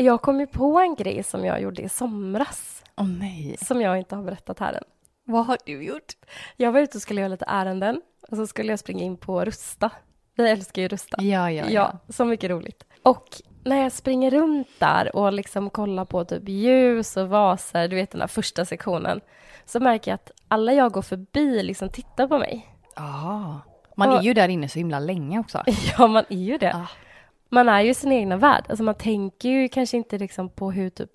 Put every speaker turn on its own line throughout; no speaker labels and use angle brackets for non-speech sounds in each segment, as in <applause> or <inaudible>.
Jag kom ju på en grej som jag gjorde i somras,
Åh nej.
som jag inte har berättat här än.
Vad har du gjort?
Jag var ute och skulle göra lite ärenden och så skulle jag springa in på Rusta. Vi älskar ju Rusta.
Ja, ja,
Ja, så mycket roligt. Och när jag springer runt där och liksom kollar på typ ljus och vaser, du vet den där första sektionen, så märker jag att alla jag går förbi liksom tittar på mig.
Ah. Man är ju där inne så himla länge också. <laughs>
Ja, man är ju det.
Ah.
Man är ju i sin egna värld. Alltså man tänker ju kanske inte liksom på hur typ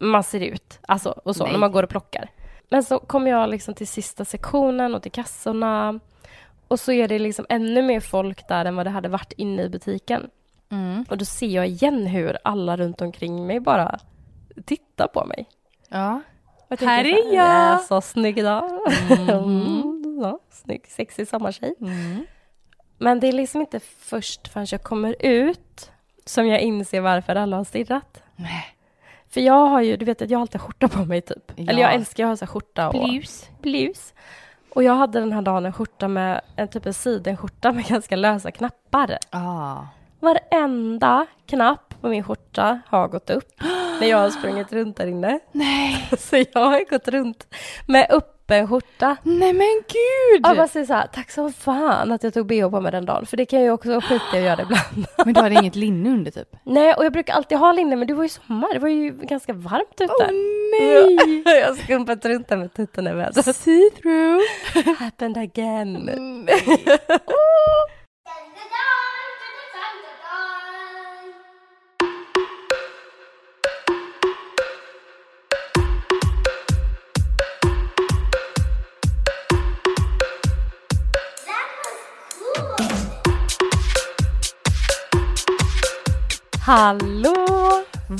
man ser ut, alltså och så,
Nej.
när man går och plockar. Men så kommer jag liksom till sista sektionen och till kassorna och så är det liksom ännu mer folk där än vad det hade varit inne i butiken.
Mm.
Och då ser jag igen hur alla runt omkring mig bara tittar på mig.
Ja. Här
så
är jag.
"Ja, Så snygg idag. Mm, <laughs> ja, snygg, sexig sommartjej.
Mm.
Men det är liksom inte först förrän jag kommer ut som jag inser varför alla har stirrat.
Nej.
För jag har ju, du vet att jag har alltid skjorta på mig typ.
Ja.
Eller jag älskar att ha så här skjorta och
Blus.
blus. Och jag hade den här dagen en skjorta med, en typ en sidenskjorta med <laughs> ganska lösa knappar.
Ah.
Varenda knapp på min skjorta har gått upp när jag har sprungit runt där inne.
Nej. <laughs>
Så jag har gått runt med öppen skjorta.
Nej men gud!
Jag bara säger så här, tack så fan att jag tog bh på mig den dagen, för det kan jag ju också skita i att göra ibland. <laughs>
Men du hade inget linne under typ?
Nej, och jag brukar alltid ha linne, men det var ju sommar, det var ju ganska varmt ute.
Åh nej! <laughs>
Jag har skumpat runt där med tuttarna i vädret.
See through. <laughs>
Happened again. Hallå!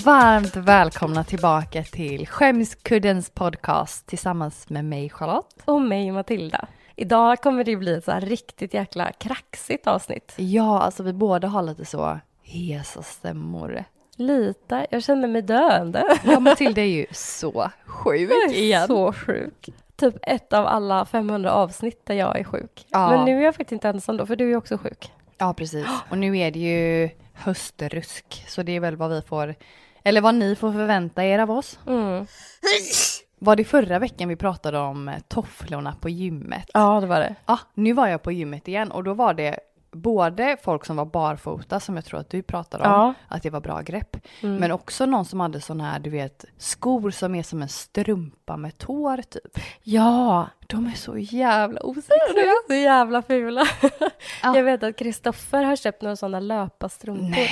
Varmt välkomna tillbaka till Skämskuddens podcast tillsammans med mig Charlotte.
Och mig Matilda. Idag kommer det bli ett så här riktigt jäkla kraxigt avsnitt.
Ja, alltså vi båda har lite så hesa stämmor.
Lite. Jag känner mig döende.
Ja, Matilda är ju så sjuk igen.
Så sjuk. Typ ett av alla 500 avsnitt där jag är sjuk.
Ja.
Men nu är jag faktiskt inte ensam då, för du är också sjuk.
Ja, precis. Och nu är det ju höstrusk, så det är väl vad vi får, eller vad ni får förvänta er av oss.
Mm.
Var det förra veckan vi pratade om tofflorna på gymmet?
Ja, det var det.
Ja, nu var jag på gymmet igen och då var det både folk som var barfota som jag tror att du pratade om,
Ja.
att det var bra grepp.
Mm.
Men också någon som hade sån här, du vet, skor som är som en strumpa med tår typ.
Ja,
De är så jävla osexiga.
så jävla fula. <laughs>
Ja.
Jag vet att Kristoffer har köpt några sådana löparstrumpor.
Nej.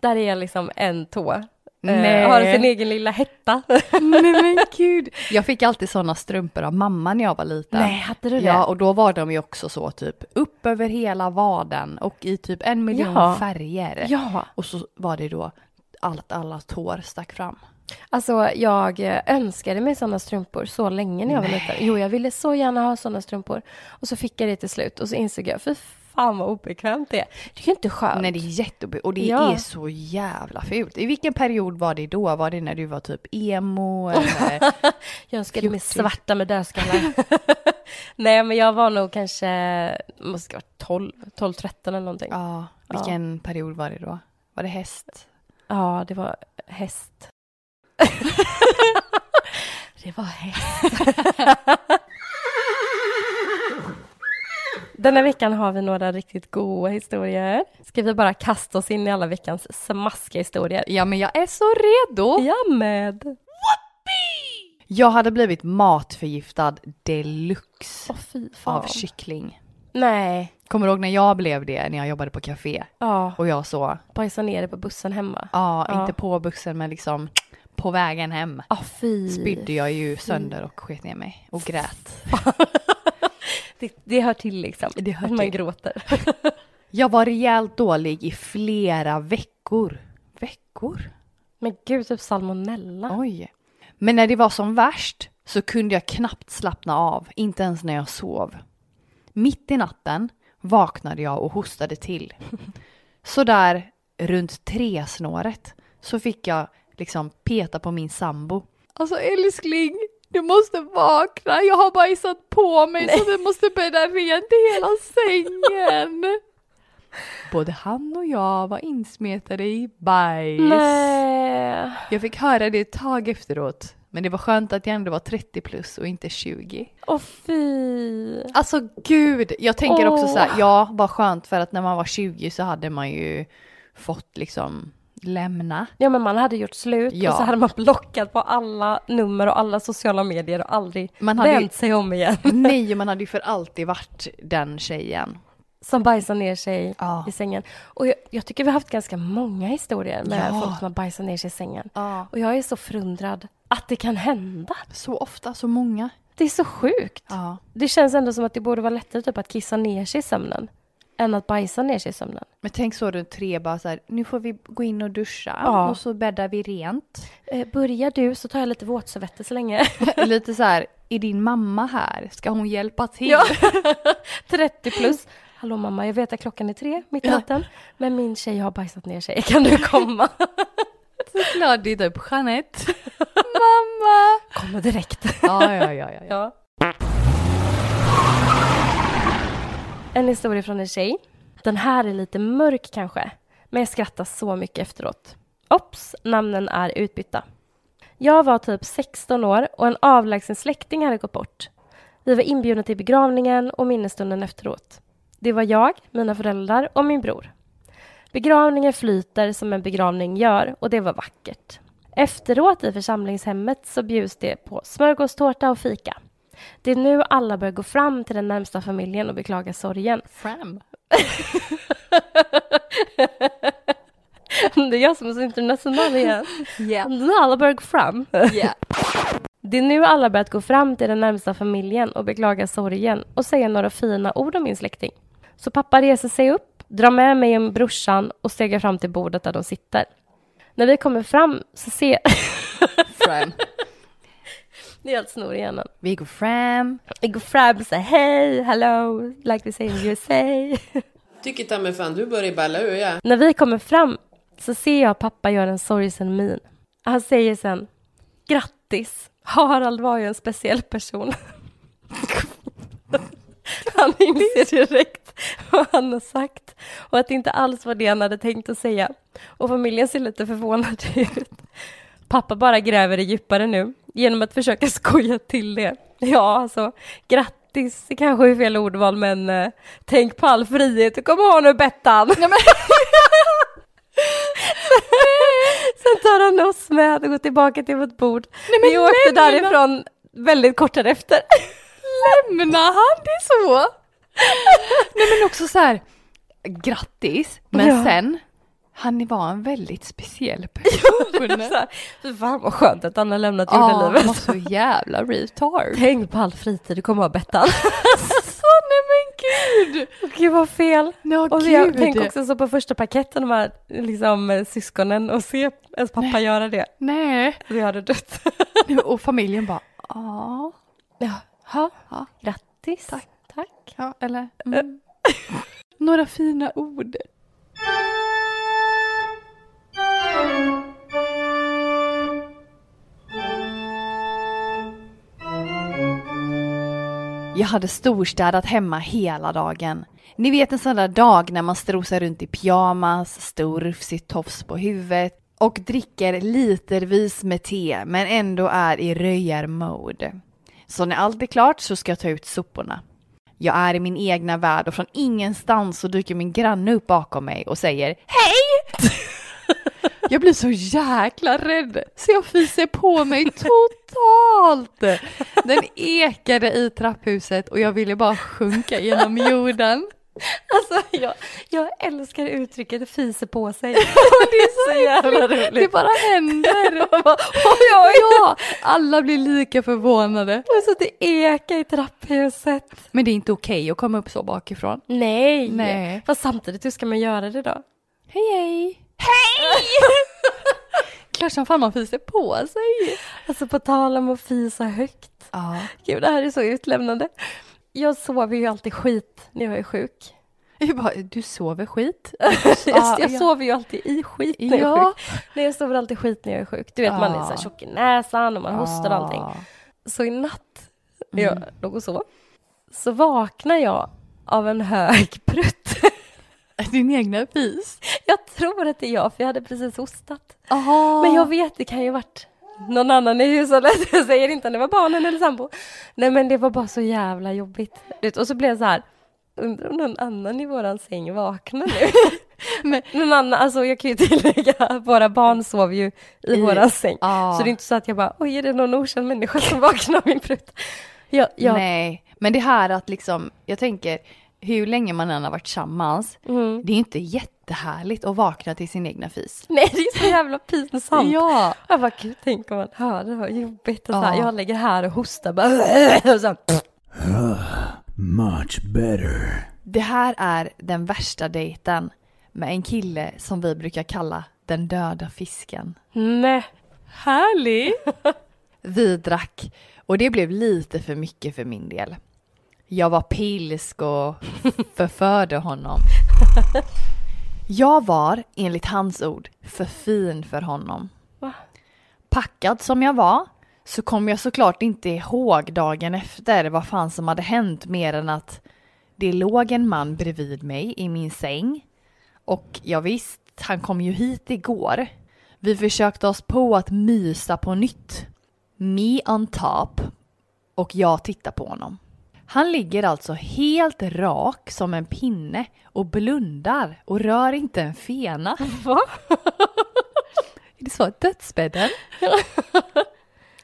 Där är liksom en tå. Eh,
Nej.
har sin egen lilla hetta.
Nej men gud. <laughs> Jag fick alltid såna strumpor av mamma när jag var liten.
Nej, hade du det?
Ja, och då var de ju också så typ upp över hela vaden och i typ en miljon
Ja.
färger.
Ja,
Och så var det då att alla tår stack fram.
alltså jag eh, önskade mig sådana strumpor så länge när jag var
Nej.
liten. Jo, jag ville så gärna ha sådana strumpor. Och så fick jag det till slut och så insåg jag, fy fan vad obekvämt det är. Det är ju inte skönt.
Nej det är jättejobbigt och det
Ja.
är så jävla fult. I vilken period var det då? Var det när du var typ emo eller? <laughs>
Jag önskade mig
14.
svarta med dödskallar. <laughs> Nej, men jag var nog kanske, måste vara 12, 12, 13 eller någonting. Ja.
ja, vilken period var det då? Var det häst?
det var häst. <laughs> det var häst. Denna veckan har vi några riktigt goda historier. Ska vi bara kasta oss in i alla veckans smaskiga historier?
Ja men jag är så redo!
Jag med.
Jag hade blivit matförgiftad deluxe
fan.
av kyckling.
Nej.
Kommer du ihåg när jag blev det när jag jobbade på café?
Ja,
Och jag så,
bajsa ner det på bussen hemma.
ja,
Ja.
inte på bussen men liksom på vägen hem.
Ja, fy.
Spydde jag ju sönder och sket ner mig och grät. <laughs>
Det, det hör till liksom.
Det hör
att man
till.
gråter. <laughs>
Jag var rejält dålig i flera veckor. Veckor?
Men gud, typ salmonella.
Oj. Men när det var som värst så kunde jag knappt slappna av, inte ens när jag sov. Mitt i natten vaknade jag och hostade till. <laughs> Så där runt tre-snåret så fick jag liksom peta på min sambo. Alltså älskling, du måste vakna. Jag har bajsat på mig så du måste bädda rent i hela sängen. <laughs> Både han och jag var insmetade i bajs.
Nej.
Jag fick höra det ett tag efteråt. Men det var skönt att jag ändå var 30 plus och inte 20.
Åh fy.
Alltså gud, jag tänker också
Åh.
så här, ja vad skönt för att när man var 20 så hade man ju fått liksom lämna.
Ja men man hade gjort slut
Ja.
och så hade man blockat på alla nummer och alla sociala medier och aldrig
Man hade ju-
vänt sig om igen. <laughs>
Nej, man hade ju för alltid varit den tjejen.
Som bajsar ner sig
Ja.
i sängen. Och jag, jag tycker vi har haft ganska många historier med
Ja.
folk som har bajsat ner sig i sängen. Och jag är så förundrad att det kan hända.
Så ofta, så många.
Det är så sjukt. Det känns ändå som att det borde vara lättare typ att kissa ner sig i sömnen än att bajsa ner sig i sömnen.
Men tänk så runt tre bara så här, nu får vi gå in och duscha
Ja.
och så bäddar vi rent.
Eh, börjar du så tar jag lite våtservetter så länge. <laughs>
Lite så här, är din mamma här? Ska hon hjälpa till?
Ja. <laughs> 30 plus. Hallå mamma, jag vet att klockan är tre mitt i
Ja.
natten. Men min tjej har bajsat ner sig. Kan du komma? <laughs>
Såklart, det är typ Jeanette. mamma!
Kommer direkt.
Ja, ja, ja, ja. ja.
En historia från en tjej. Den här är lite mörk kanske, men jag skrattar så mycket efteråt. Ops, namnen är utbytta. Jag var typ 16 år och en avlägsen släkting hade gått bort. Vi var inbjudna till begravningen och minnesstunden efteråt. Det var jag, mina föräldrar och min bror. Begravningen flyter som en begravning gör och det var vackert. Efteråt i församlingshemmet så bjuds det på smörgåstårta och fika. Det är nu alla börjar gå fram till den närmsta familjen och beklaga sorgen.
Fram. <laughs>
Det är jag som är så internationell igen.
Ja.
Nu alla börjar gå fram.
Ja. <laughs>
Det är nu alla börjat gå fram till den närmsta familjen och beklaga sorgen och säga några fina ord om min släkting. Så pappa reser sig upp, drar med mig och brorsan och stegar fram till bordet där de sitter. När vi kommer fram så ser...
Fram. <laughs>
det är helt snor i hjärnan.
Vi går fram.
Vi går fram och säger hej, hello, like we say in USA. <laughs>
Tycker ta mig fan du börjar balla ur ja.
När vi kommer fram så ser jag pappa göra en sorgsen min. Han säger sen grattis. Harald var ju en speciell person. <laughs> Han inser direkt vad han har sagt och att det inte alls var det han hade tänkt att säga. Och familjen ser lite förvånad <laughs> ut. Pappa bara gräver det djupare nu genom att försöka <laughs> skoja till det. Ja, alltså grattis, det kanske är fel ordval men eh, tänk på all frihet du kommer ha nu Bettan. <laughs> Sen tar han oss med och går tillbaka till vårt bord.
men
Vi åkte
lämna-
därifrån väldigt kort därefter.
Lämnar han det så? <laughs> Nej men också så här, grattis, men
Ja.
sen, han var en väldigt speciell <laughs> person.
Fy fan vad skönt att han har lämnat
Ja, han
jordelivet.
var så jävla retard.
Tänk på all fritid du kommer ha Bettan. <laughs>
Så nej men gud!
Gud vad fel.
Ja
Och jag
gud.
tänker också så på första paketten, de här liksom, eh, syskonen och se ens pappa göra det.
Nej.
Vi hade dött.
Och familjen bara, ja.
Jaha,
Ja.
grattis.
Tack.
Tack.
Ja, eller? Mm. Några fina ord. Jag hade storstädat hemma hela dagen. Ni vet en sån där dag när man strosar runt i pyjamas, stor rufsig tofs på huvudet och dricker litervis med te men ändå är i röjarmode. Så när allt är klart så ska jag ta ut soporna. Jag är i min egna värld och från ingenstans så dyker min granne upp bakom mig och säger Hej! Jag blir så jäkla rädd så jag fiser på mig totalt. Den ekade i trapphuset och jag ville bara sjunka genom jorden.
Alltså jag, jag älskar uttrycket fiser på sig. <laughs> det är så jävla roligt.
Det bara händer. <laughs>
oj, oj.
Ja, alla blir lika förvånade.
Alltså det ekar i trapphuset.
Men det är inte okej att komma upp så bakifrån.
Nej.
Nej.
Fast samtidigt, hur ska man göra det då?
Hej hej! Hej! <laughs> Klart som fan man fiser på sig.
Alltså på tal om att fisa högt.
Ja.
Gud, det här är så utlämnande. Jag sover ju alltid skit när jag är sjuk.
Jag bara, du sover skit? <laughs>
jag jag
ja.
sover ju alltid i skit när jag är sjuk. Nej, jag sover alltid skit när jag är sjuk. Du vet, man är så här tjock i näsan och man hostar och allting. Så i natt, när
Mm.
jag låg och sov, så vaknar jag av en hög prutt. <laughs>
Din egna fis?
Jag tror att det är jag, för jag hade precis hostat.
Aha.
Men jag vet, det kan ju varit någon annan i hushållet. <laughs> Jag säger inte om det var barnen eller sambo. Nej men det var bara så jävla jobbigt. Och så blev det så här, undrar om någon annan i våran säng vaknar nu? <laughs> men någon annan, alltså jag kan ju tillägga, våra barn sov ju i,
I-
våran säng.
Ja.
Så det är inte så att jag bara, oj är det någon okänd människa som vaknar av min prutt? Jag, jag,
Nej, men det här att liksom, jag tänker, hur länge man än har varit tillsammans,
Mm.
det är inte jättehärligt att vakna till sin egna fis. <laughs>
Nej det är så jävla pinsamt.
Ja.
Jag bara, gud tänk om man hör det, vad jobbigt. Och så
Ja.
här, jag ligger här och hostar bara, <laughs> och så,
Much better.
Det här är den värsta dejten med en kille som vi brukar kalla den döda fisken.
nej.
Härlig! <laughs> Vi drack och det blev lite för mycket för min del. Jag var pilsk och förförde honom. Jag var, enligt hans ord, för fin för honom.
Va?
Packad som jag var så kom jag såklart inte ihåg dagen efter vad fan som hade hänt mer än att det låg en man bredvid mig i min säng. Och jag visst, han kom ju hit igår. Vi försökte oss på att mysa på nytt. Me on top. Och jag tittar på honom. Han ligger alltså helt rak som en pinne och blundar och rör inte en fena. <laughs>
Va?
Är det så? Dödsbädden?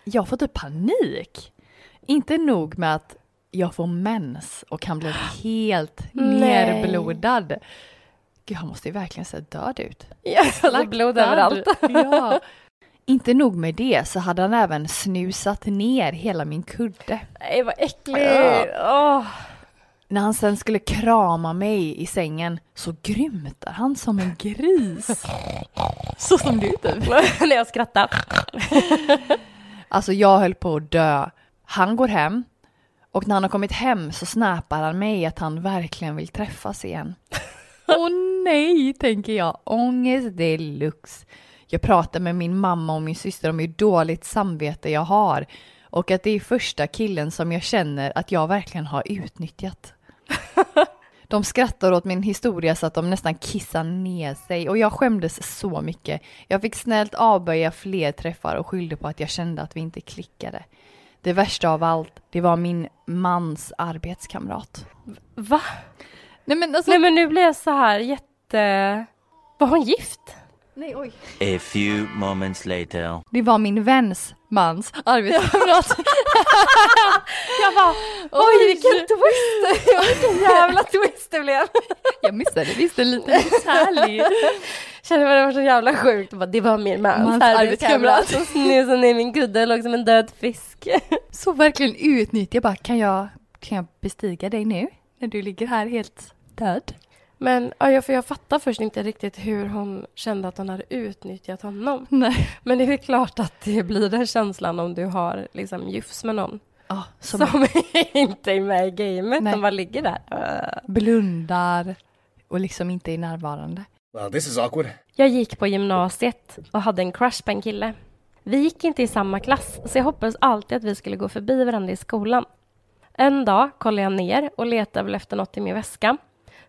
jag får typ panik. Inte nog med att jag får mens och han blir <gasps> helt
Nej.
nerblodad. Gud, han måste ju verkligen se död ut.
Ja, blod överallt.
ja. <laughs> Inte nog med det så hade han även snusat ner hela min kudde.
Nej vad äckligt. Åh.
När han sen skulle krama mig i sängen så grymtar han som en gris. <laughs> Så som du typ. <laughs>
När jag skrattar. <laughs>
Alltså jag höll på att dö. Han går hem och när han har kommit hem så snappar han mig att han verkligen vill träffas igen. Åh nej, tänker jag. Ångest deluxe. Jag pratar med min mamma och min syster om hur dåligt samvete jag har och att det är första killen som jag känner att jag verkligen har utnyttjat. <laughs> De skrattar åt min historia så att de nästan kissar ner sig och jag skämdes så mycket. Jag fick snällt avböja fler träffar och skyllde på att jag kände att vi inte klickade. Det värsta av allt, det var min mans arbetskamrat.
Va?
Nej men alltså...
Nej men nu blir jag så här jätte... Var hon gift?
Nej, oj.
A few moments later.
Det var min väns mans arbetskamrat. <laughs>
Jag bara, oj vilken twist! <laughs> vilken jävla twist det blev.
jag missade visst en liten härlig. <laughs>
Kände mig det var så jävla sjukt. Bara, Det var min mans
Mans
arbetskamrat som snusade ner min kudde låg som en död fisk.
Så verkligen utnyttja bara, kan jag, kan jag bestiga dig nu? När du ligger här helt död?
Men ja, jag- för jag fattar först inte riktigt hur hon kände att hon hade utnyttjat honom.
Nej.
Men det är klart att det blir den känslan om du har liksom jufs med någon
Ja, som,
som <laughs> inte är med i gamet,
Nej.
som bara ligger där.
Blundar och liksom inte är närvarande.
Well, this is awkward.
Jag gick på gymnasiet och hade en crush på en kille. Vi gick inte i samma klass, så jag hoppades alltid att vi skulle gå förbi varandra i skolan. En dag kollar jag ner och letar väl efter något i min väska,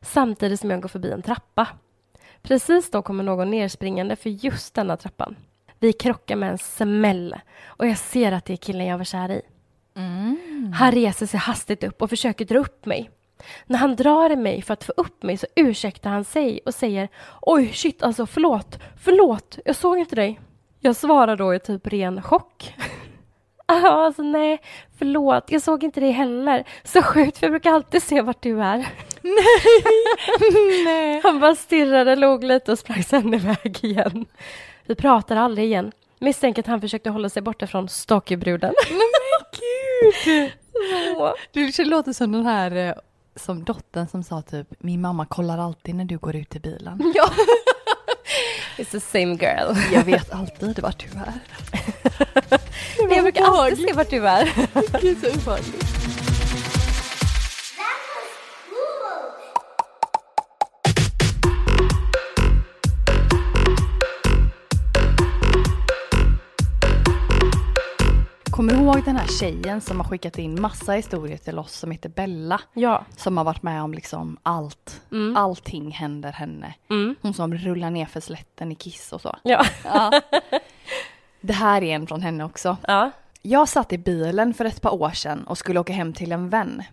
samtidigt som jag går förbi en trappa. Precis då kommer någon nerspringande för just denna trappan. Vi krockar med en smäll och jag ser att det är killen jag var kär i. Han reser sig hastigt upp och försöker dra upp mig. När han drar i mig för att få upp mig så ursäktar han sig och säger Oj, shit, alltså förlåt, förlåt, jag såg inte dig. Jag svarar då i typ ren chock. <laughs> Alltså nej, förlåt, jag såg inte dig heller. Så sjukt, för jag brukar alltid se vart du är. Nej! nej. <laughs> Han bara stirrade, log lite och sprang sen iväg igen. Vi pratar aldrig igen. Misstänker att han försökte hålla sig borta från stalkerbruden.
Nej men gud! <laughs>
Så.
Du låter som den här eh, som dottern som sa typ min mamma kollar alltid när du går ut i bilen. <laughs>
Ja. It's the same girl.
Jag vet alltid vart du är.
Jag brukar alltid se vart du är.
Gud så obehagligt. Kommer du ihåg den här tjejen som har skickat in massa historier till oss som heter Bella?
Ja.
Som har varit med om liksom allt.
Mm.
Allting händer henne.
Mm.
Hon som rullar ner för slätten i Kiss och så.
Ja.
Ja. <laughs> Det här är en från henne också.
Ja.
Jag satt i bilen för ett par år sedan och skulle åka hem till en vän.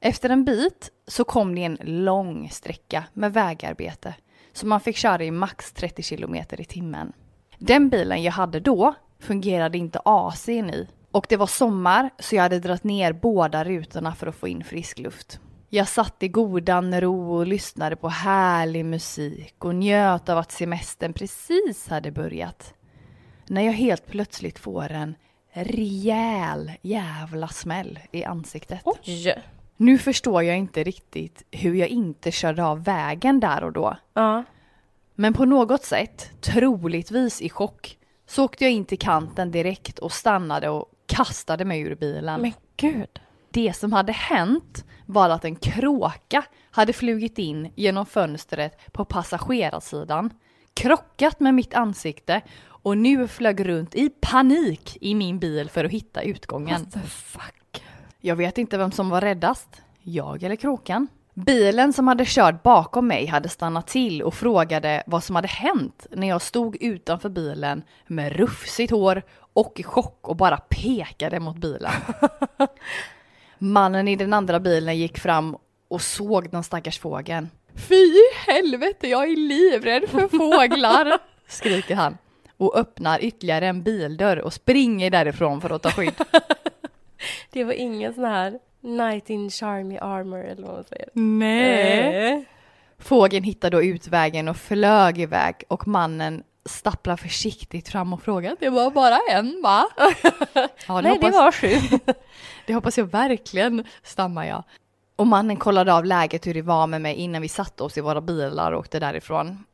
Efter en bit så kom det en lång sträcka med vägarbete så man fick köra i max 30 kilometer i timmen. Den bilen jag hade då fungerade inte AC'n i och det var sommar så jag hade dragit ner båda rutorna för att få in frisk luft. Jag satt i godan ro och lyssnade på härlig musik och njöt av att semestern precis hade börjat. När jag helt plötsligt får en rejäl jävla smäll i ansiktet.
Oj.
Nu förstår jag inte riktigt hur jag inte körde av vägen där och då.
Ja.
Men på något sätt, troligtvis i chock, så åkte jag in till kanten direkt och stannade och kastade mig ur bilen.
Men gud.
Det som hade hänt var att en kråka hade flugit in genom fönstret på passagerarsidan, krockat med mitt ansikte och nu flög runt i panik i min bil för att hitta utgången.
What the fuck?
Jag vet inte vem som var räddast, jag eller kråkan. Bilen som hade kört bakom mig hade stannat till och frågade vad som hade hänt när jag stod utanför bilen med rufsigt hår och i chock och bara pekade mot bilen. <laughs> Mannen i den andra bilen gick fram och såg den stackars fågeln. Fy helvete, jag är livrädd för fåglar, <laughs> skriker han och öppnar ytterligare en bildörr och springer därifrån för att ta skydd. <laughs>
Det var ingen sån här Night in charmy armor eller vad man säger.
Nej.
Eh.
Fågeln hittade då utvägen och flög iväg och mannen stapplar försiktigt fram och frågar det var bara en va? <laughs> Ja,
Nej, det var sju. <laughs>
det hoppas jag verkligen, stammar jag. Och mannen kollade av läget hur det var med mig innan vi satte oss i våra bilar och åkte därifrån.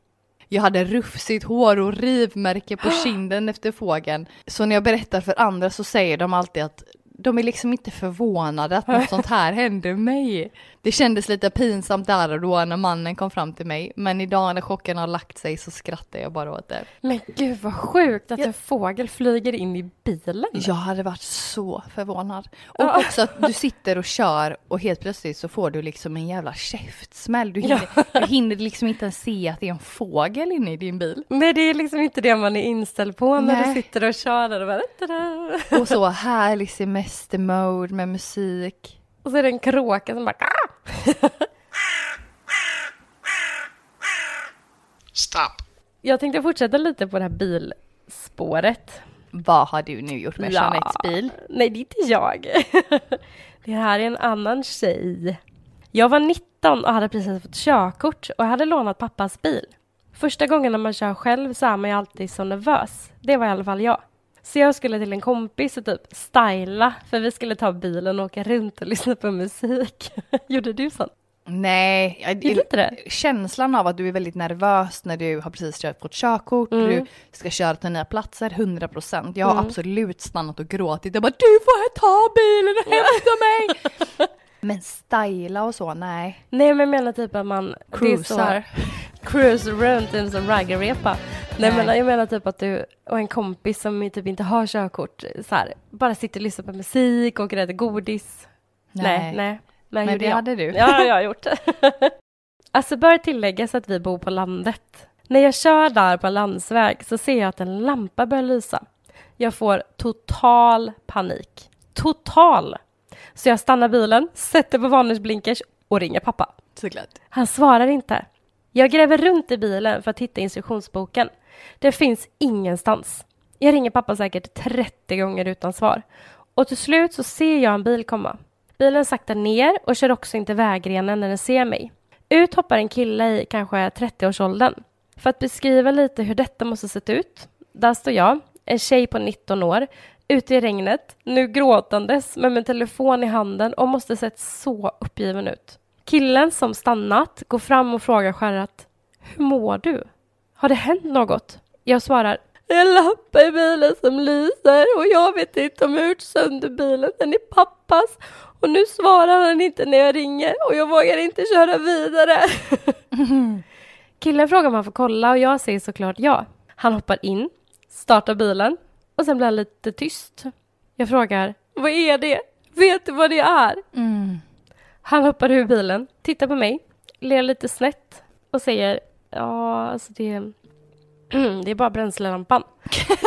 Jag hade rufsigt hår och rivmärke på <gasps> kinden efter fågeln. Så när jag berättar för andra så säger de alltid att de är liksom inte förvånade att något sånt här hände mig. Det kändes lite pinsamt där och då när mannen kom fram till mig. Men idag när chocken har lagt sig så skrattar jag bara åt det.
Men gud vad sjukt att
Ja.
en fågel flyger in i bilen.
Jag hade varit så förvånad. Och också att du sitter och kör och helt plötsligt så får du liksom en jävla käftsmäll. Du hinner, du hinner liksom inte ens se att det är en fågel inne i din bil.
Men det är liksom inte det man är inställd på när
Nej.
du sitter och kör och bara.
Och så härlig semestermode med musik.
Och så är det en kråka som bara "Ah!"
Stop.
Jag tänkte fortsätta lite på det här bilspåret.
Vad har du nu gjort med Jeanettes bil?
Nej, det är inte jag. <laughs> det här är en annan tjej. Jag var 19 och hade precis fått körkort och hade lånat pappas bil. Första gången när man kör själv så är man ju alltid så nervös. Det var i alla fall jag. Så jag skulle till en kompis och typ styla för vi skulle ta bilen och åka runt och <laughs> lyssna på musik. <laughs> Gjorde du sånt?
Nej, jag-
inte det?
känslan av att du är väldigt nervös när du har precis kört fått körkort,
Mm.
du ska köra till nya platser, 100 procent. Jag har
Mm.
absolut stannat och gråtit. Jag bara, du får ta bilen och <laughs> hämta mig! Men styla och så, nej.
Nej men jag menar typ att man
Cruisar. <laughs>
Cruise runt i en sån raggarrepa. Nej,
Nej.
men jag menar typ att du och en kompis som typ inte har körkort så här, bara sitter och lyssnar på musik och äter godis. Nej, nej. Men,
Men
gjorde
det
jag.
hade du.
Ja, jag har gjort <laughs> alltså bör tilläggas att vi bor på landet. När jag kör där på landsväg så ser jag att en lampa börjar lysa. Jag får total panik. Total! Så jag stannar bilen, sätter på varningsblinkers och ringer pappa.
Såklart.
Han svarar inte. Jag gräver runt i bilen för att hitta instruktionsboken. Det finns ingenstans. Jag ringer pappa säkert 30 gånger utan svar. Och till slut så ser jag en bil komma. Bilen saktar ner och kör också in till vägrenen när den ser mig. Ut hoppar en kille i kanske 30-årsåldern. För att beskriva lite hur detta måste sett ut. Där står jag, en tjej på 19 år, ute i regnet, nu gråtandes med min telefon i handen och måste sett så uppgiven ut. Killen som stannat går fram och frågar skärrat Hur mår du? Har det hänt något? Jag svarar En lampa i bilen som lyser och jag vet inte om jag gjort sönder bilen. Den är pappas och nu svarar han inte när jag ringer och jag vågar inte köra vidare. <laughs> Killen frågar om han får kolla och jag säger såklart ja. Han hoppar in, startar bilen och sen blir han lite tyst. Jag frågar, vad är det? Vet du vad det är?
Mm.
Han hoppar ur bilen, tittar på mig, ler lite snett och säger, ja, alltså det, <clears throat> det är bara bränslelampan.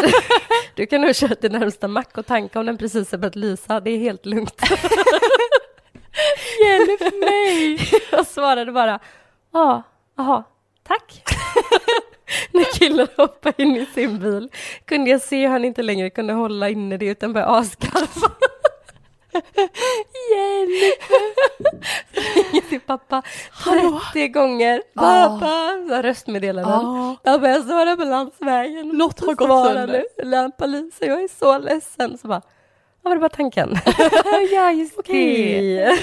<laughs> du kan nog köra till närmsta mack och tanka om den precis har börjat lysa, det är helt lugnt. <laughs> Hjälp mig! <laughs> Jag svarade bara, ja, jaha, tack. När killen hoppade in i sin bil kunde jag se hur han inte längre kunde hålla inne det utan började asgarva. Hjälp! Ringer till pappa 30 gånger. Pappa! Så röstmeddelanden. Pappa, jag står här på landsvägen.
Något har gått sönder.
lyser, jag är så ledsen. Så bara, ja, var det bara tanken? <laughs>
ja, just
Okej.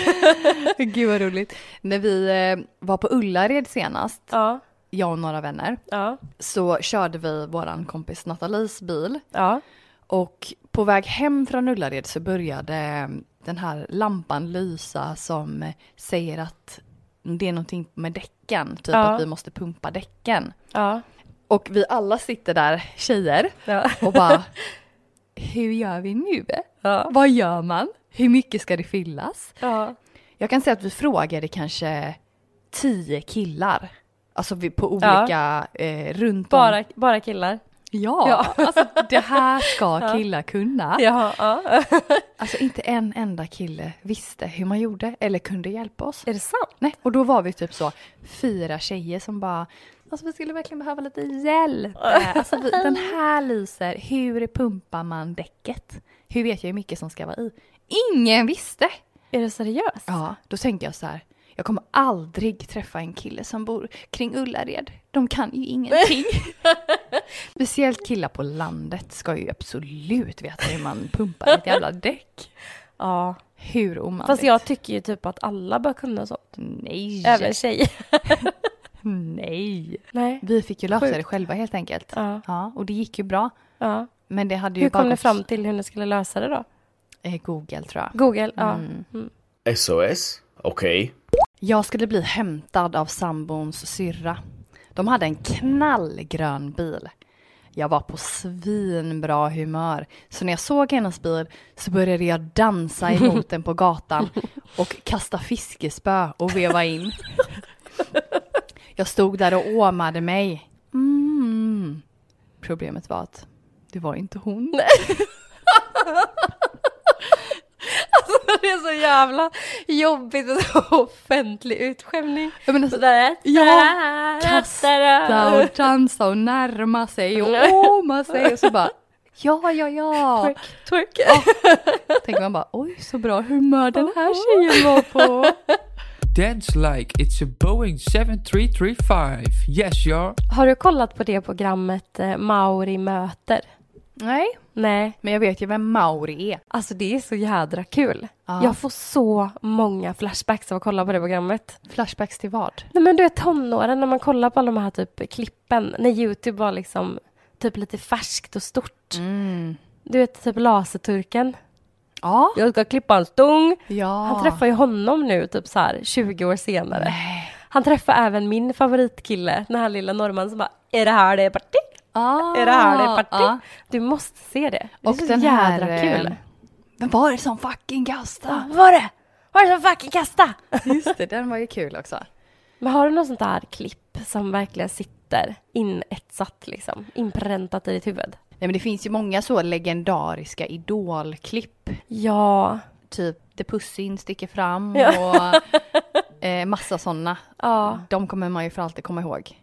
Gud vad roligt. När vi eh, var på Ullared senast,
Ja,
jag och några vänner,
ja,
så körde vi våran kompis Nathalies bil.
ja.
Och på väg hem från Ullared så började den här lampan lysa som säger att det är någonting med däcken, typ
Ja.
att vi måste pumpa däcken.
Ja,
Och vi alla sitter där, tjejer,
ja,
och bara <laughs> Hur gör vi nu? Vad gör man? Hur mycket ska det fyllas?
ja.
Jag kan säga att vi frågade kanske tio killar. Alltså på olika, eh, runt om.
Bara, bara killar.
Ja,
Ja.
alltså det här ska <laughs> killar kunna.
Ja, ja. <laughs>
Alltså inte en enda kille visste hur man gjorde eller kunde hjälpa oss.
Är det sant?
Nej, och då var vi typ så fyra tjejer som bara Alltså vi skulle verkligen behöva lite hjälp. <laughs> Alltså vi, den här lyser, hur pumpar man däcket? Hur vet jag hur mycket som ska vara i? Ingen visste!
Är det seriöst?
Ja, då tänkte jag så här. Jag kommer aldrig träffa en kille som bor kring Ullared. De kan ju ingenting. <laughs> <laughs> Speciellt killar på landet ska ju absolut veta hur man pumpar ett jävla däck.
Ja.
Hur omanligt.
Fast jag tycker ju typ att alla bör kunna sånt.
Nej.
Även tjejer. <laughs>
Nej.
Nej.
Vi fick ju lösa
Sjukt.
det själva helt enkelt.
Ja,
Ja, och det gick ju bra.
ja.
Men det hade ju
Hur
bara
kom ni fram till hur ni skulle lösa det då?
Eh, Google tror jag.
Google? Ja.
Mm.
SOS? Okej.
Jag skulle bli hämtad av sambons syrra. De hade en knallgrön bil. Jag var på svinbra humör. Så när jag såg hennes bil så började jag dansa emot <laughs> den på gatan och kasta fiskespö och veva in. Jag stod där och åmade mig. Mm. Problemet var att det var inte hon. <laughs> <laughs>
Det är så jävla jobbigt och så offentlig utskämning.
Jag menar, så-
Sådär.
Ja, kasta och dansa och närma sig och <laughs> åma sig och så bara ja, ja, ja.
Twerk, twerk.
Tänker man bara oj så bra humör den här tjejen var på. <laughs>
Dance like it's a Boeing 7335. Yes, you're.
Har du kollat på det programmet eh, Mauri möter?
Nej,
Nej,
men jag vet ju vem Mauri är.
alltså det är så jädra kul.
Ja.
Jag får så många flashbacks av att kolla på det programmet.
Flashbacks till vad?
Nej men du är tonåren när man kollar på alla de här typ klippen, när Youtube var liksom typ lite färskt och stort.
Mm.
Du vet typ Laserturken.
Ja.
Jag ska klippa en stung.
Ja.
Han träffar ju honom nu typ så här 20 år senare.
Nej.
Han träffar även min favoritkille, den här lilla norrmannen som bara Är det här det är party?
Ah.
Är det här det är party?
Ja.
Du måste se det. Det är
Och
så
den
jädra
här,
kul.
eh, Vem var det som fucking kastade?
Vad var det? Vad var det som fucking kasta?
Just det, den var ju kul också.
Men har du något sånt där klipp som verkligen sitter inetsat liksom, inpräntat i ditt huvud?
Nej men det finns ju många så legendariska idolklipp.
Ja,
Typ The Pussy sticker fram
Ja.
och eh, massa sådana.
ja,
De kommer man ju för alltid komma ihåg.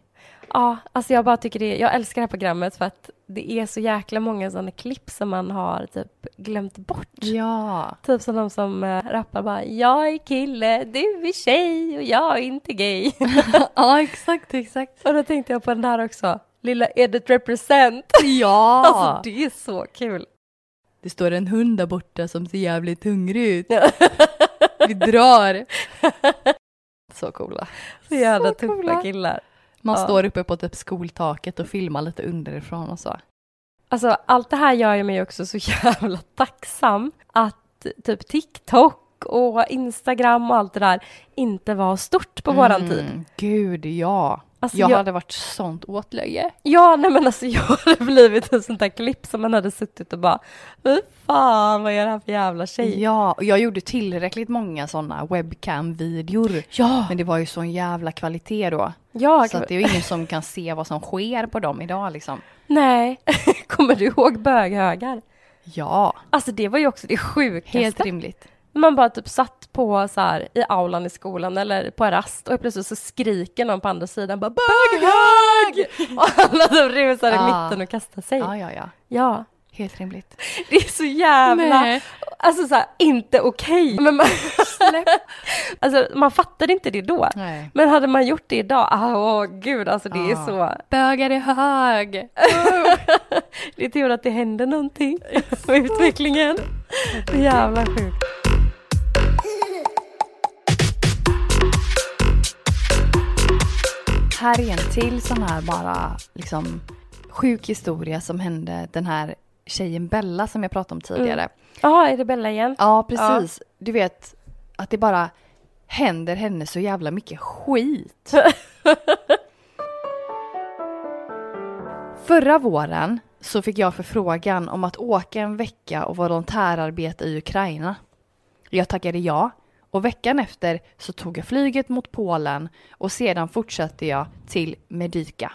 Ja, alltså jag bara tycker det, jag älskar det här programmet för att det är så jäkla många sådana klipp som man har typ glömt bort.
Ja.
Typ som de som äh, rappar bara jag är kille, du är tjej och jag är inte gay. <laughs>
ja, exakt, exakt.
och då tänkte jag på den där också, lilla Edit Represent.
Ja! <laughs>
Alltså det är så kul.
det står en hund där borta som ser jävligt hungrig ut. Vi drar! <laughs> Så coola.
Så jävla
Så
tuffa
coola.
killar.
Man
Ja.
står uppe på typ skoltaket och filmar lite underifrån och så.
Alltså allt det här gör ju mig också så <laughs> jävla tacksam att typ TikTok och Instagram och allt det där inte var stort på våran tid.
Mm, Gud, ja.
Alltså,
Jag
jag,
hade varit sånt åtlöje.
Ja, nej men alltså <laughs> jag hade blivit ett sånt där klipp som man hade suttit och bara Fy fan vad är det här för jävla tjej?
Ja, och jag gjorde tillräckligt många sådana webcam-videor.
Ja,
Men det var ju sån jävla kvalitet då.
ja
Så att det är ju ingen som kan se vad som sker på dem idag liksom.
nej. <laughs> Kommer du ihåg böghögar?
Ja,
Alltså det var ju också det sjukaste.
helt rimligt.
Man bara typ satt på så här i aulan i skolan eller på rast och plötsligt så skriker någon på andra sidan bara böghög! <laughs> Och alla de rusar i
Ah.
mitten och kastar sig.
Ja, ja, ja.
Ja,
Helt rimligt.
det är så jävla,
Nej.
alltså så här, inte okej. Men man, <laughs> alltså man fattade inte det då.
Nej.
Men hade man gjort det idag, ah, åh gud alltså det är
Ah.
så,
Bögar är hög. <laughs>
det är tur att det händer någonting med utvecklingen. Är jävla sjukt.
Här är en till sån här bara liksom sjuk historia som hände den här tjejen Bella som jag pratade om tidigare.
Jaha, är det Bella igen?
Ja, precis. Du vet att det bara händer henne så jävla mycket skit. <laughs> Förra våren så fick jag förfrågan om att åka en vecka och volontärarbeta i Ukraina. Jag tackade ja och veckan efter så tog jag flyget mot Polen och sedan fortsatte jag till Medica.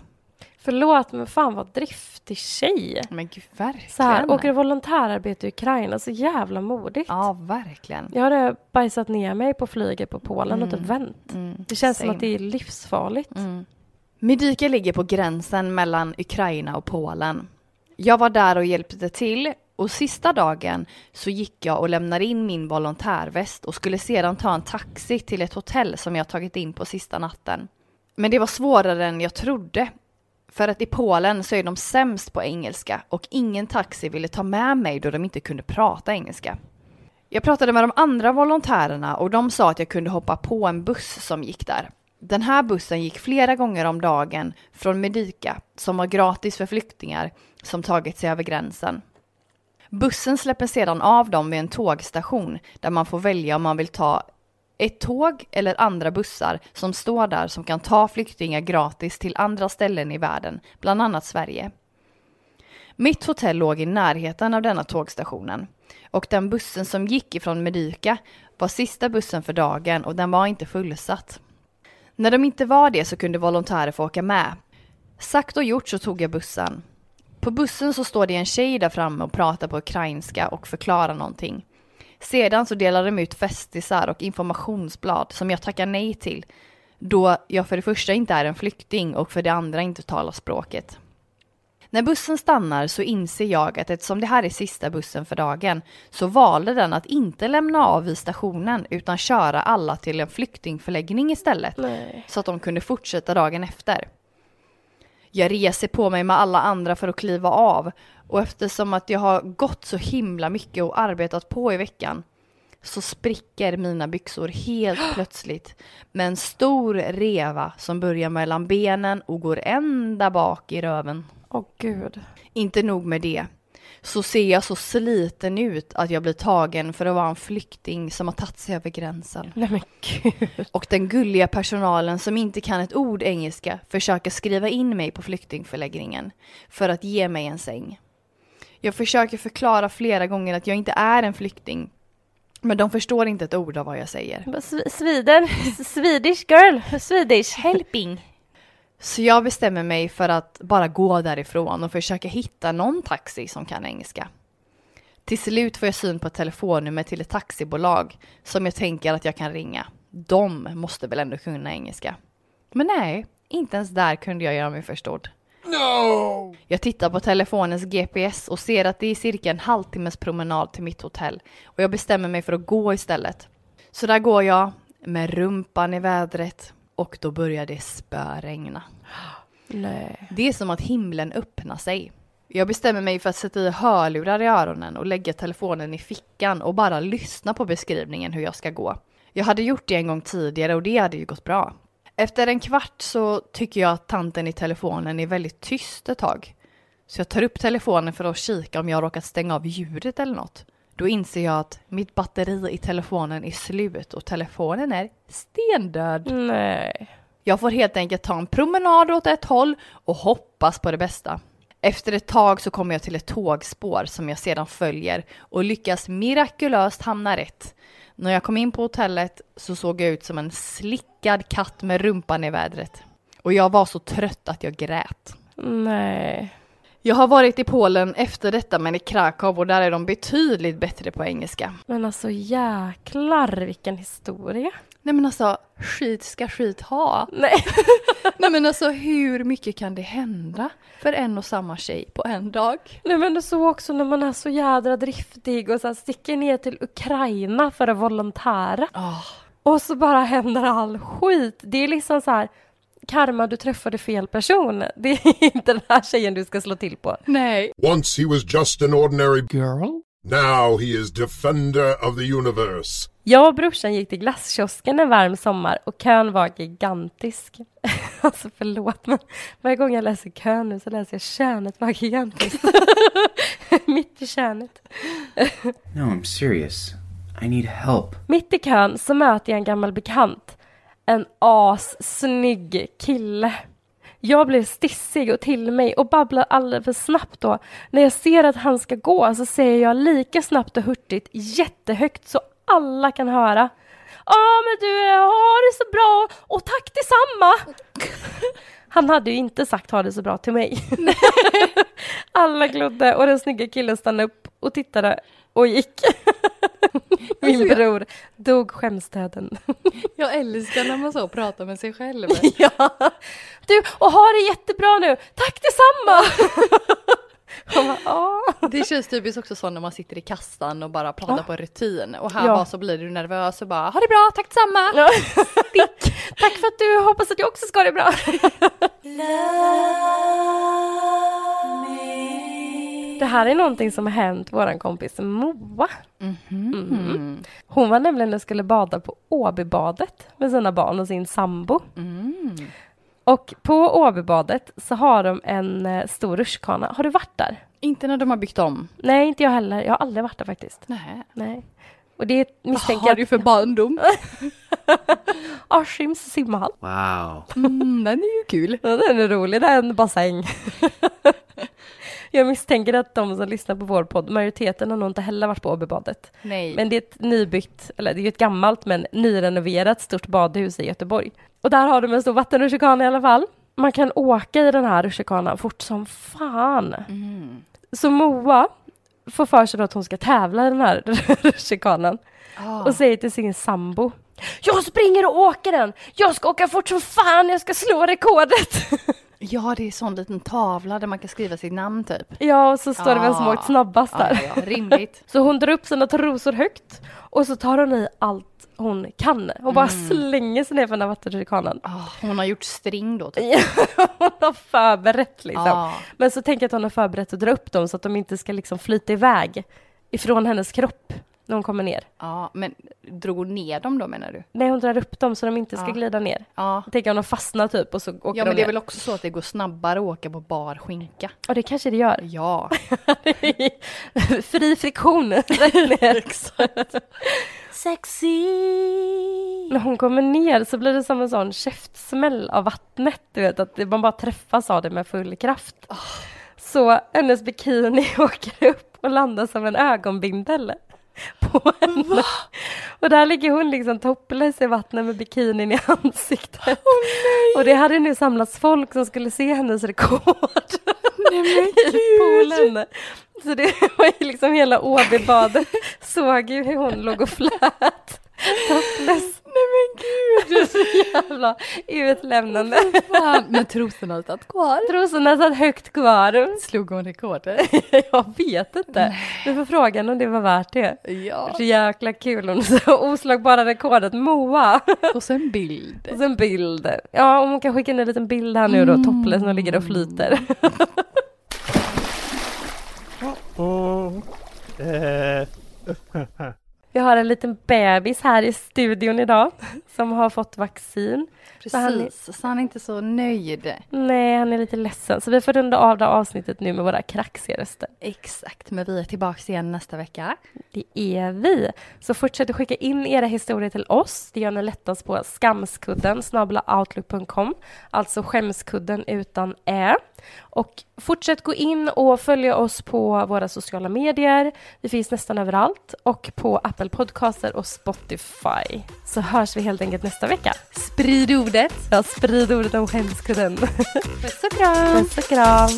Förlåt, men fan vad driftig tjej.
Men gud, verkligen.
Så här, åker volontärarbete i Ukraina, så jävla modigt.
Ja, verkligen.
Jag hade bajsat ner mig på flyget på Polen och typ vänt.
Mm,
Det känns som
same.
att det är livsfarligt.
Mm. Medica ligger på gränsen mellan Ukraina och Polen. Jag var där och hjälpte till och sista dagen så gick jag och lämnade in min volontärväst och skulle sedan ta en taxi till ett hotell som jag tagit in på sista natten. Men det var svårare än jag trodde. För att i Polen så är de sämst på engelska och ingen taxi ville ta med mig då de inte kunde prata engelska. Jag pratade med de andra volontärerna och de sa att jag kunde hoppa på en buss som gick där. Den här bussen gick flera gånger om dagen från Medica som var gratis för flyktingar som tagit sig över gränsen. Bussen släpper sedan av dem vid en tågstation där man får välja om man vill ta ett tåg eller andra bussar som står där som kan ta flyktingar gratis till andra ställen i världen, bland annat Sverige. Mitt hotell låg i närheten av denna tågstationen och den bussen som gick ifrån Medica var sista bussen för dagen och den var inte fullsatt. När de inte var det så kunde volontärer få åka med. Sagt och gjort så tog jag bussen. På bussen så står det en tjej där framme och pratar på ukrainska och förklarar någonting. Sedan så delar de ut festisar och informationsblad som jag tackar nej till då jag för det första inte är en flykting och för det andra inte talar språket. När bussen stannar så inser jag att eftersom det här är sista bussen för dagen så valde den att inte lämna av vid stationen utan köra alla till en flyktingförläggning istället
Nej.
så att de kunde fortsätta dagen efter. Jag reser på mig med alla andra för att kliva av och eftersom att jag har gått så himla mycket och arbetat på i veckan så spricker mina byxor helt <gasps> plötsligt med en stor reva som börjar mellan benen och går ända bak i röven.
Åh gud.
Inte nog med det, så ser jag så sliten ut att jag blir tagen för att vara en flykting som har tagit sig över gränsen.
Nej men gud.
Och den gulliga personalen som inte kan ett ord engelska försöker skriva in mig på flyktingförläggningen för att ge mig en säng. Jag försöker förklara flera gånger att jag inte är en flykting. Men de förstår inte ett ord av vad jag säger.
Bara, "Sv- Sweden, S- Swedish girl, Swedish helping.
Så jag bestämmer mig för att bara gå därifrån och försöka hitta någon taxi som kan engelska. Till slut får jag syn på ett telefonnummer till ett taxibolag som jag tänker att jag kan ringa. De måste väl ändå kunna engelska. Men nej, inte ens där kunde jag göra mig förstådd. Jag tittar på telefonens GPS och ser att det är cirka en halvtimmes promenad till mitt hotell och jag bestämmer mig för att gå istället. Så där går jag med rumpan i vädret och då börjar det spöregna.
Nej.
Det är som att himlen öppnar sig. Jag bestämmer mig för att sätta i hörlurar i öronen och lägga telefonen i fickan och bara lyssna på beskrivningen hur jag ska gå. Jag hade gjort det en gång tidigare och det hade ju gått bra. Efter en kvart så tycker jag att tanten i telefonen är väldigt tyst ett tag. Så jag tar upp telefonen för att kika om jag har råkat stänga av ljudet eller något. Då inser jag att mitt batteri i telefonen är slut och telefonen är stendöd.
Nej.
Jag får helt enkelt ta en promenad åt ett håll och hoppas på det bästa. Efter ett tag så kommer jag till ett tågspår som jag sedan följer och lyckas mirakulöst hamna rätt. När jag kom in på hotellet så såg jag ut som en slickad katt med rumpan i vädret. Och jag var så trött att jag grät.
Nej.
Jag har varit i Polen efter detta men i Krakow och där är de betydligt bättre på engelska.
Men alltså jäklar vilken historia.
Nej men alltså, skit ska skit ha.
Nej. <laughs>
Nej men alltså hur mycket kan det hända för en och samma tjej på en dag?
Nej men det så också när man är så jädra driftig och så här sticker ner till Ukraina för att volontära.
Oh.
Och så bara händer all skit. Det är liksom så här karma, du träffade fel person. Det är <laughs> inte den här tjejen du ska slå till på.
Nej.
Once he was just an ordinary.
Girl?
Now he is defender of the universe.
Jag och brorsan gick till glasskiosken en varm sommar och kön var gigantisk. <laughs> alltså förlåt, men varje gång jag läser kön nu så läser jag könet var gigantiskt. <laughs> Mitt i könet.
No, I'm serious. I need help.
Mitt i kön så möter jag en gammal bekant. En assnygg kille. Jag blir stissig och till mig och babblar alldeles för snabbt då. När jag ser att han ska gå så säger jag lika snabbt och hurtigt jättehögt så alla kan höra. Ja men du, ha det så bra och tack detsamma! Han hade ju inte sagt ha det så bra till mig. alla glodde och den snygga killen stannade upp och tittade och gick. Min bror dog skämstöden.
Jag älskar när man så pratar med sig själv.
ja. Du, och ha det jättebra nu! Tack detsamma! Bara, "Ja."
Det känns typiskt också så när man sitter i kassan och bara pratar
Ja.
på rutin. Och här
Ja.
bara så blir du nervös och bara ha det bra, tack detsamma!
Ja. <laughs> Tack för att du hoppas att jag också ska ha det bra. <laughs> Det här är någonting som har hänt våran kompis Moa. Mhm. Hon var nämligen och skulle bada på Åbybadet med sina barn och sin sambo. Och på Åbybadet så har de en eh, stor rutschkana. Har du varit där?
Inte när de har byggt om.
Nej, inte jag heller. Jag har aldrig varit där faktiskt.
Nej.
Nej. Och det misstänker
Vad har du för barndom? <laughs>
Askims simhall.
Wow.
Mm, den är ju kul.
Ja, den är rolig, det är en bassäng. <laughs> Jag misstänker att de som lyssnar på vår podd, majoriteten har nog inte heller varit på Åbybadet.
Nej.
Men det är ett nybyggt, eller det är ett gammalt men nyrenoverat stort badhus i Göteborg. Och där har de en stor vattenrutschkana i alla fall. Man kan åka i den här rutschkanan fort som fan. Så Moa får för sig då att hon ska tävla i den här <laughs> rutschkanan och säger till sin sambo Jag springer och åker den! Jag ska åka fort som fan, jag ska slå rekordet! <laughs>
Ja, det är sån liten tavla där man kan skriva sitt namn typ.
ja, och så står det vem som
Ah.
åkt snabbast där.
Ja, ja, rimligt. <laughs>
Så hon drar upp sina trosor högt och så tar hon i allt hon kan. Hon bara slänger sig ner för den här vattenrutschkanan.
Ah, hon har gjort string då. Typ. <laughs>
hon har förberett liksom.
Ah.
Men så tänker jag att hon har förberett att dra upp dem så att de inte ska liksom flyta iväg ifrån hennes kropp när hon kommer ner.
Ja, men drog hon ner dem då menar du?
Nej, hon drar upp dem så de inte ska
Ja.
glida ner.
Ja.
Jag tänker om de fastnar typ och så åker
Ja,
de
men det är väl också så att det går snabbare att åka på bar skinka.
Och det kanske det gör.
Ja. <laughs>
Fri friktion rätt ner. Sexy! När hon kommer ner så blir det som en sån käftsmäll av vattnet, du vet, att man bara träffas av det med full kraft. Så hennes bikini <laughs> åker upp och landar som en ögonbindel <laughs> på henne. Och där ligger hon liksom topless i vattnet med bikinin i ansiktet. Och det hade nu samlats folk som skulle se hennes rekord <laughs> i poolen. Så det <laughs> var ju liksom hela Åbybadet såg ju hur hon låg och flöt. Topless. Nej men gud! <laughs> Så jävla utlämnande.
Fan, men trosorna satt kvar.
Trosorna satt högt kvar.
Slog hon rekordet? <laughs>
Jag vet inte. Du får fråga om det var värt det.
Ja.
Så jäkla kul. Hon så oslagbara rekordet Moa.
Och så en bild.
Och så en bild. Ja, om hon kan skicka in en liten bild här nu då, topless när hon ligger och flyter. <laughs> Vi har en liten bebis här i studion idag som har fått vaccin. Så han är-
Precis, så han är inte så nöjd.
Nej, han är lite ledsen. Så vi får runda av det avsnittet nu med våra kraxiga röster.
Exakt, men vi är tillbaka igen nästa vecka.
Det är vi. Så fortsätt att skicka in era historier till oss. Det gör ni lättast på skamskudden outlook.com. Alltså skämskudden utan ä. Och fortsätt gå in och följa oss på våra sociala medier. Vi finns nästan överallt och på Apple Podcaster och Spotify. Så hörs vi helt enkelt nästa vecka.
Sprid ordet.
Ja, sprid ordet om skämskudden.
Puss och kram.
Puss och kram.